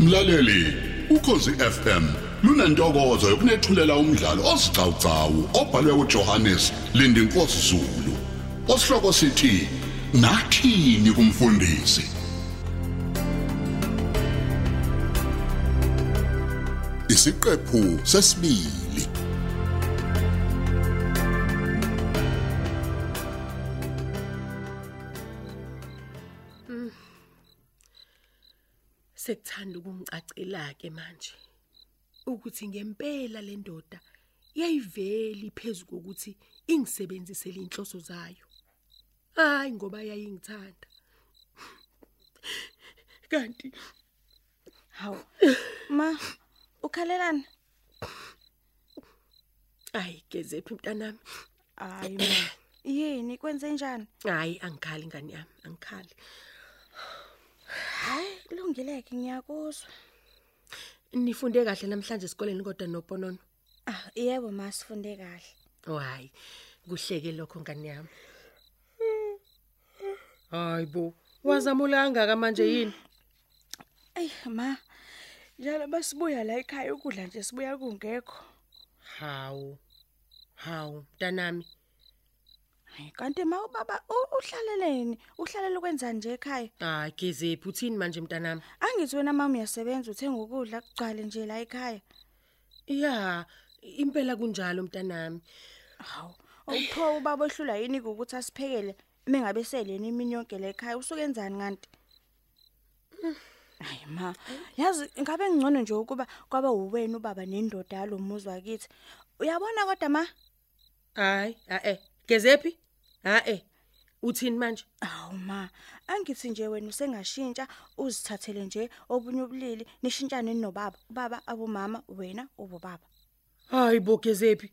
Mlaleli, ukhosi FM lunantokozo yokunethulela umdlalo osiqhawqhawo obhalwe uJohannes Lindinkosi Zulu. Osihloko sithi Nathini kumfundisi. Isiqephu sesibili. Sekuthanda ukungicacela ke manje ukuthi ngempela le ndoda yayiveli phezulu kokuthi ingisebenzisele inhloso zayo. Hayi ngoba yayingithanda. Kanti Hawu. Ma, ukhalelana? ayi gezephi mntanami. Hayi ma. Yini kwenze njani? Hayi angikhali ngani yami, angikhali. Hayi, kulungileke ngiyakuzwa. Nifunde kahle namhlanje esikoleni kodwa noponono. Ah, yebo ma sifunde kahle. Oh hayi, kuhleke lokho ngani yami. Hayibo, wazamulanga ka manje yini? Ey ma. Njalo basibuya la ekhaya ukudla nje sibuya kungekho. Hawu. Hawu, mntanami. Hayi kanti ma ubaba u- uhlaleleni? Uhlalela ukwenza nje ekhaya? Ah, gezephi uthini manje mntanami? Angithi wena mama uyasebenza uthenga ukudla kugcwale nje la ekhaya. Ya, impela kunjalo mntanami. Hawu. Awupho ubaba ohlula yini ukuthi asiphekele mengabe seleni imini yonke la ekhaya usukenzani kanti? Hayi ma, yazi ngabe ngcono nje ukuba kwaba uwena ubaba nendoda yalomuzi wakithi. Uyabona kodwa ma? Hayi, a eh, gezephi? Ha eh. Uthini manje? Awu ma, angithi nje wena usengashintsha uzithathele nje obunye ubulili nishintshane nobaba. Ubaba abomama wena ubobaba. Hayibo gezephi?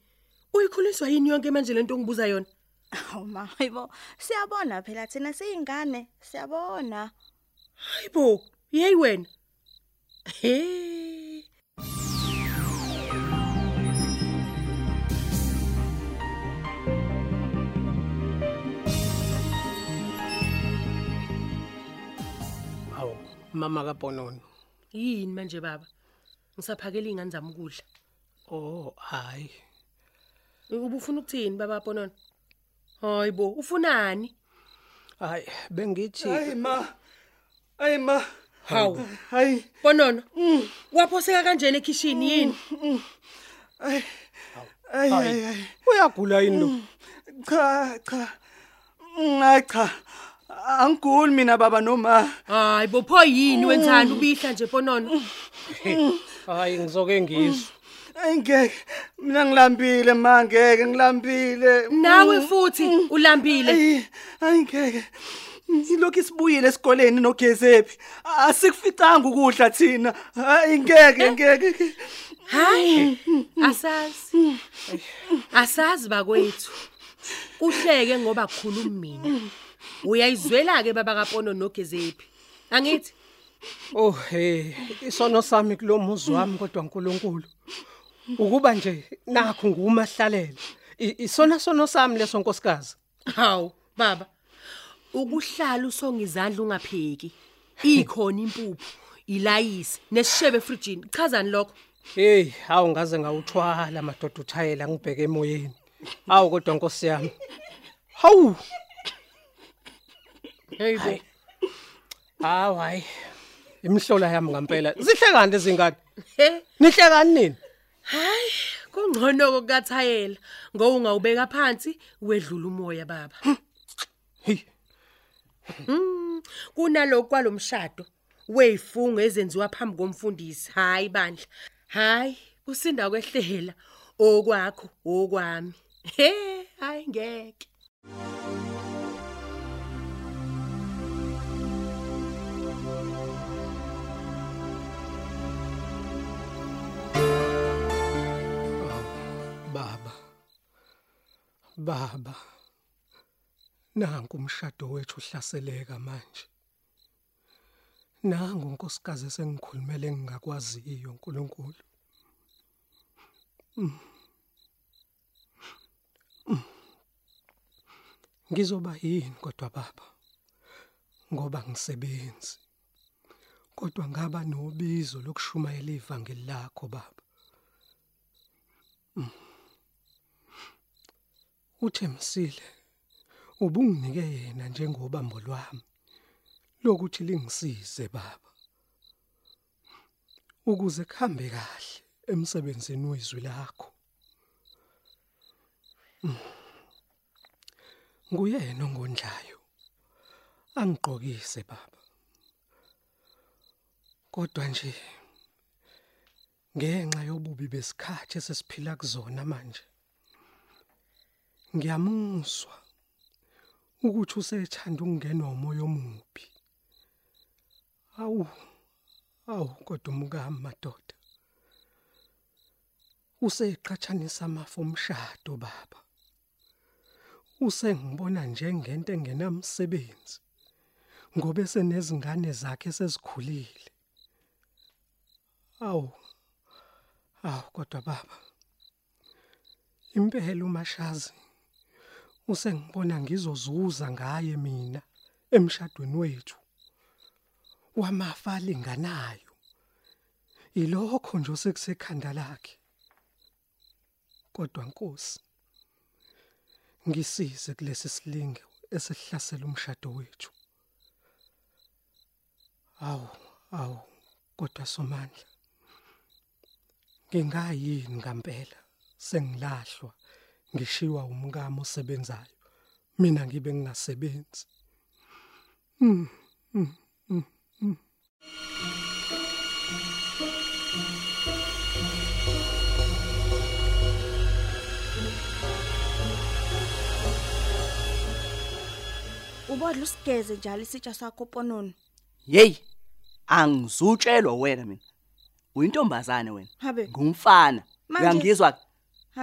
Uyikhuliswa yini yonke manje lento ongibuza yona? Awu ma, hayibo, siyabona phela thina siyingane, siyabona. Hayibo, yeyi wena. He. Mama kaBonono. Yini manje baba? Ngisaphakela ingane zami ukudla. Oh, hayi. Ubufuna ukuthini baba Ponono? Hayibo, ufunani? Hayi, bengithi Hayi ma. Hayi ma. Hawu, Hayi. Ponono. Waphoseka kanjena ekitchen yini? Hayi. Hayi hayi. hayi. uyagula yini lo? Cha cha. Hayi cha. Angiguli mina baba noma. Hayibo, pho yini wenzani ubihla nje Ponono? Hayi, ngizoke ngizwe. Ayingeke. Mina ngilambile ma ngeke ngilambile. Nawe futhi ulambile. Ayi ayingeke. Ilokhu isibuyile esikoleni nogezephi. Asikuficanga ukudla thina. Hayi ngeke ngeke. Hayi, asazi. Asazi bakwethu. Kuhleke ngoba kukhuluma mina. Uyayizwela ke baba kaPono nogezephi. Angithi? Oh, hey, isono sami kulomuzi wami kodwa uNkulunkulu. Ukuba nje nakho ngumahlalele. I- Isona sono sami leso nkosikazi. Hawu, baba. Ukuhlala usonga izandla ungapheki. Ikhona impuphu, ilayisi nesishebe efrijini. Chazani lokho? Hey, hawu ngaze ngawuthwala madoda uthayela ngibheke emoyeni. Hawu kodwa nkosi yami. Hawu, Hayibo. hawu hayi. Imhlola yami ngempela. Zihle kanti izingane. Nihle kani nini? hayi, kungcono kokuthayela. Ngoba ungawubeka phansi wedlula umoya baba. Hey, kunalokho kwalomshado weyifungo ezenziwa phambi komfundisi hayi bandla hayi usinda kwehlela okwakho okwami he hayi ngeke Baba. Nanku umshado wethu uhlaseleka manje. Nangu unkosikazi esengikhulumele ngingakwaziyo uNkulunkulu. Mm. Mm. Ngizoba yini kodwa baba? Ngoba ngisebenzi. kodwa ngaba nobizo lokushumayela ivangeli lakho baba Mm. Uthemsile ubunginike yena njengobambo lwami. Lokuthi lingisize baba. Ukuze kuhambe kahle emsebenzini wezwi lakho. Mm. nguyena ongondlayo. Angigqokise baba. Kodwa nje ngenxa yobubi besikhathi esesiphila kuzona manje ngiyamuzwa ukuthi usethanda ukungena umoya omubi. Awu awu kodwa umkami madoda. Useqhathanisa amafu omshado baba. Usengibona njengento engenamsebenzi ngoba esenezingane zakhe sezikhulile. Awu awu kodwa baba impela umashazi usengibona ngizozuza ngaye mina emshadweni wethu. Wamafa alinganayo. Ilokho nje osekusekhanda lakhe. Kodwa Nkosi ngisize kulesi silinge esihlasela umshado wethu. Awu awu kodwa somandla ngingayini ngempela sengilahlwa. Ngishiwa umkami osebenzayo mina ngibe ngingasebenzi Ubodla usigeze njalo isitsha sakho ponono. Hey, angizutshelwa wena mina. Uyintombazane wena. Habe. Ngumfana. Manje- Uyangizwa?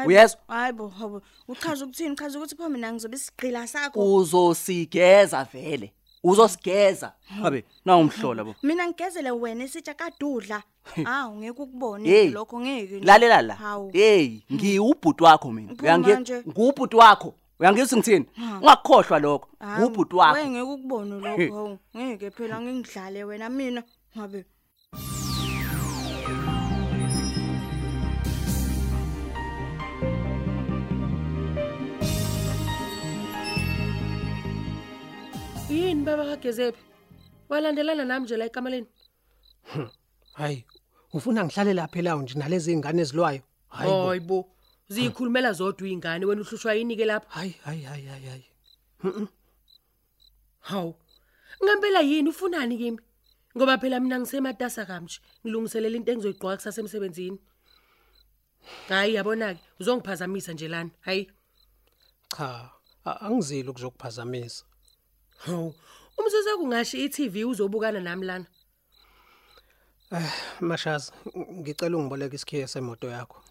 Uyezwa? bo, Hayi bo, habo. Uchaza ukuthini? Chaza ukuthi pho mina ngizobe isigqila sakho. Uzosigeza vele. Uzosigeza. Habe, na umhlola bo. Mina ngigezele wena isitsha kadudla. Ah, ungeke ukubone lokho ngeke. Lalela la. Hey, ngiwubhuti wakho mina. Phuma Uyangi nje. ngubhuti wakho. Uyangizwa ngithini? Ungakukhohlwa lokho. Hawu, Ngubhuti wakho. Wengeke ukubone lokho. Ngeke phela ngingidlale wena mina. Ngabe Yini baba kagezephi? Walandelana nami nje la ekamaleni. hayi ufuna ngihlale lapha elawo nje nalezi ingane ezilwayo hayi bo. Hayibo. Zikhulumela zodwa izingane wena uhlushwa yini ke lapha? hayi hayi hayi hayi hayi Hawu. Ngempela yini ufunani kimi? Ngoba phela mina ngisematasa kamje, ngilungiselela into engizoyiqoqa kusasa emsebenzini. Hayi yabona ke, uzongiphazamisa nje lana. Hayi. cha a- angizili ukuzokuphazamisa Hawu. Umsese kungashi iTV uzobukana nami lana. mashazi ngicela ungiboleke isikhiye semoto yakho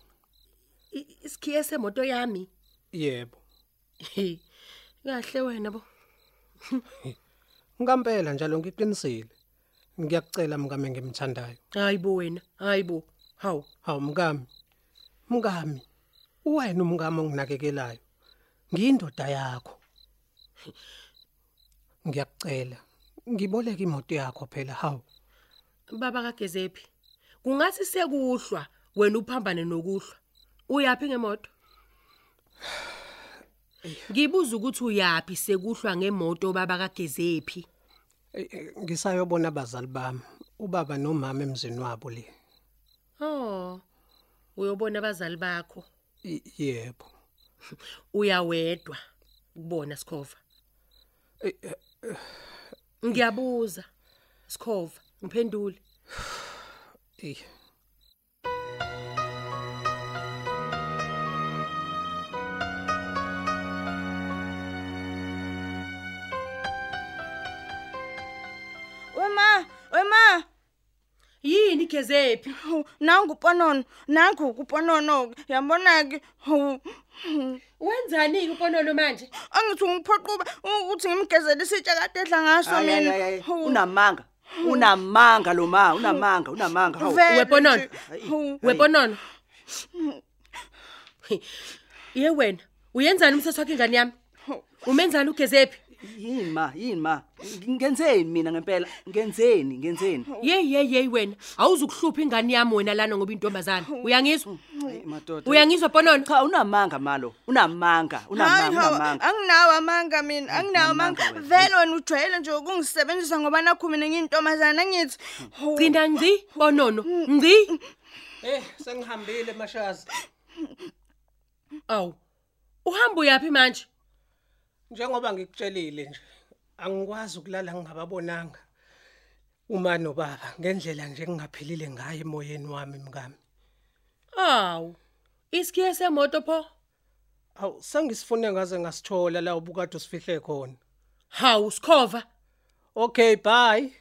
Isikhiye semoto yami. yebo. Kahle wena bo. ngampela njalo ngiqinisile ngiyakucela mkami ngimthandayo Hayibo wena. Hayibo. Hawu. hawu mkami mkami wena umkami onginakekelayo ngiyindoda yakho ngiyakucela ngiboleke imoto yakho phela hawu Baba kagezephi. Kungathi sekuhlwa wena uphambane nokuhlwa. Uyapi ngemoto? Ngibuza ukuthi uyapi sekuhlwa ngemoto baba kagezephi. Eh, eh, ngisayobona abazali bami ubaba nomama emzini wabo le Oh. Uyobona abazali bakho. Yebo Uyawedwa kubona Sikhova. Eh, eh, Ngiyabuza. Sikhova, ngiphendule. eh. Wema, wema. Yini gezephi? Hawu, Nangu ponono, nangu kuponono. Yabona ke. Hawu, Wenzani uponono manje? Angithi ngiphoquba ukuthi ngimgezele isitsha kade edla ngaso Hayi mina. hayi hayi. Hawu, Unamanga. Unamanga lo ma, unamanga, unamanga. Hawu. vele Weponono. nje. Hawu, Weponono. Ye wena, uyenzani umthetho wakhe ingane yami? Umenzani ugezephi? Yini ma yini ma ngenzeni mina ngempela? Ngenzeni ngenzeni? Hey hey hey wena. Awuzukuhlupha ingane yami wena lana ngoba intombazana uyangizwa? Hayi, madoda. Uyangizwa ponono cha unamanga malo. Unamanga Hayi unamanga hawa, unamanga. anginawo amanga mina anginawo Unamanga amanga. wena. vele wena ujwayele nje ukungisebenzisa ngoba nakho mina ngiyintombazana ngithi Hawu, Gcina ngci ponono ngci Eh sengihambile mashazi. awu. Uhamba uyapi manje? Njengoba ngikutshelile nje angikwazi ukulala ngingababonanga. Uma nobaba ngendlela nje engaphilile ngayo emoyeni wami mkami. awu isikhiye semoto pho Aw sengisifune ngaze ngasithola la ubukade usifihle khona. hawu sikhova Okay bye.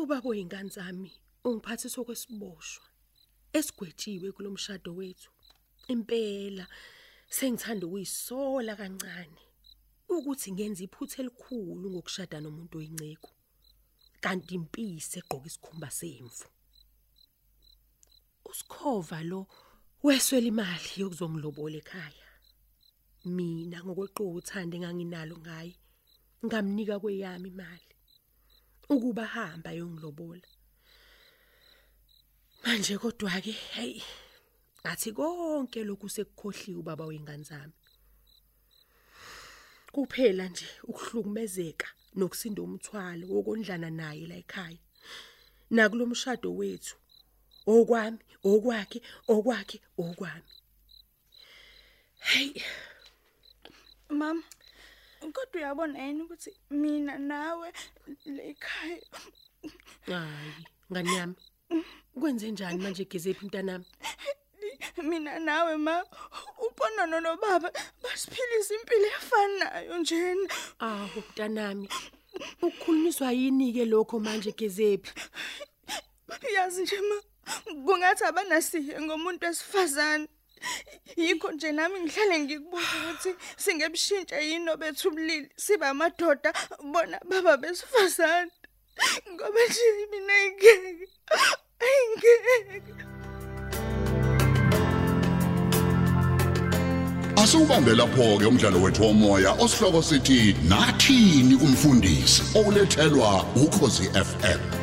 Ubaba oyingane zami ungiphathisa okwesiboshwa esigwetshiwe kulomshado wethu. Impela sengithanda ukuyisola kancane ukuthi ngenza iphutha elikhulu ngokushada nomuntu oyinceko kanti impisi egqoka isikhumba semvu. Usikhova lo weswela imali yokuzongilobola ekhaya. Mina ngokweqoqa uthande enganginalo ngaye. Ngamnika kweyami imali ukuba hamba yongilobola. Manje kodwa ke hey athi konke lokhu sekukhohliwe ubaba wengane zami. Kuphela nje ukuhlukumezeka nokusinda umthwalo wokondlana naye la ekhaya. Nakulomshado wethu okwami okwakhe okwakhe okwami. Hey mama. Kodwa uyabona yini ukuthi mina nawe lekhaya hayi ngani yami? Kwenze njani manje gezephi mntanami? Mina nawe ma uponono nobaba basiphilisa impilo efanayo njena. Awu mntanami ukukhulunyiswa yini ke lokho manje gezephi yazi nje ma kungathi abanasihe ngomuntu wesifazane. Yikho nje nami ngihlale ngikubuza ukuthi singebushintsha yini obethu ubulili siba amadoda bona baba besifazane. Ngoba nje mina ngeke ayingeke. Asubambe lapho ke umdlalo wethu womoya osihloko sithi nathini umfundisi? Olethelwa ukhosi FM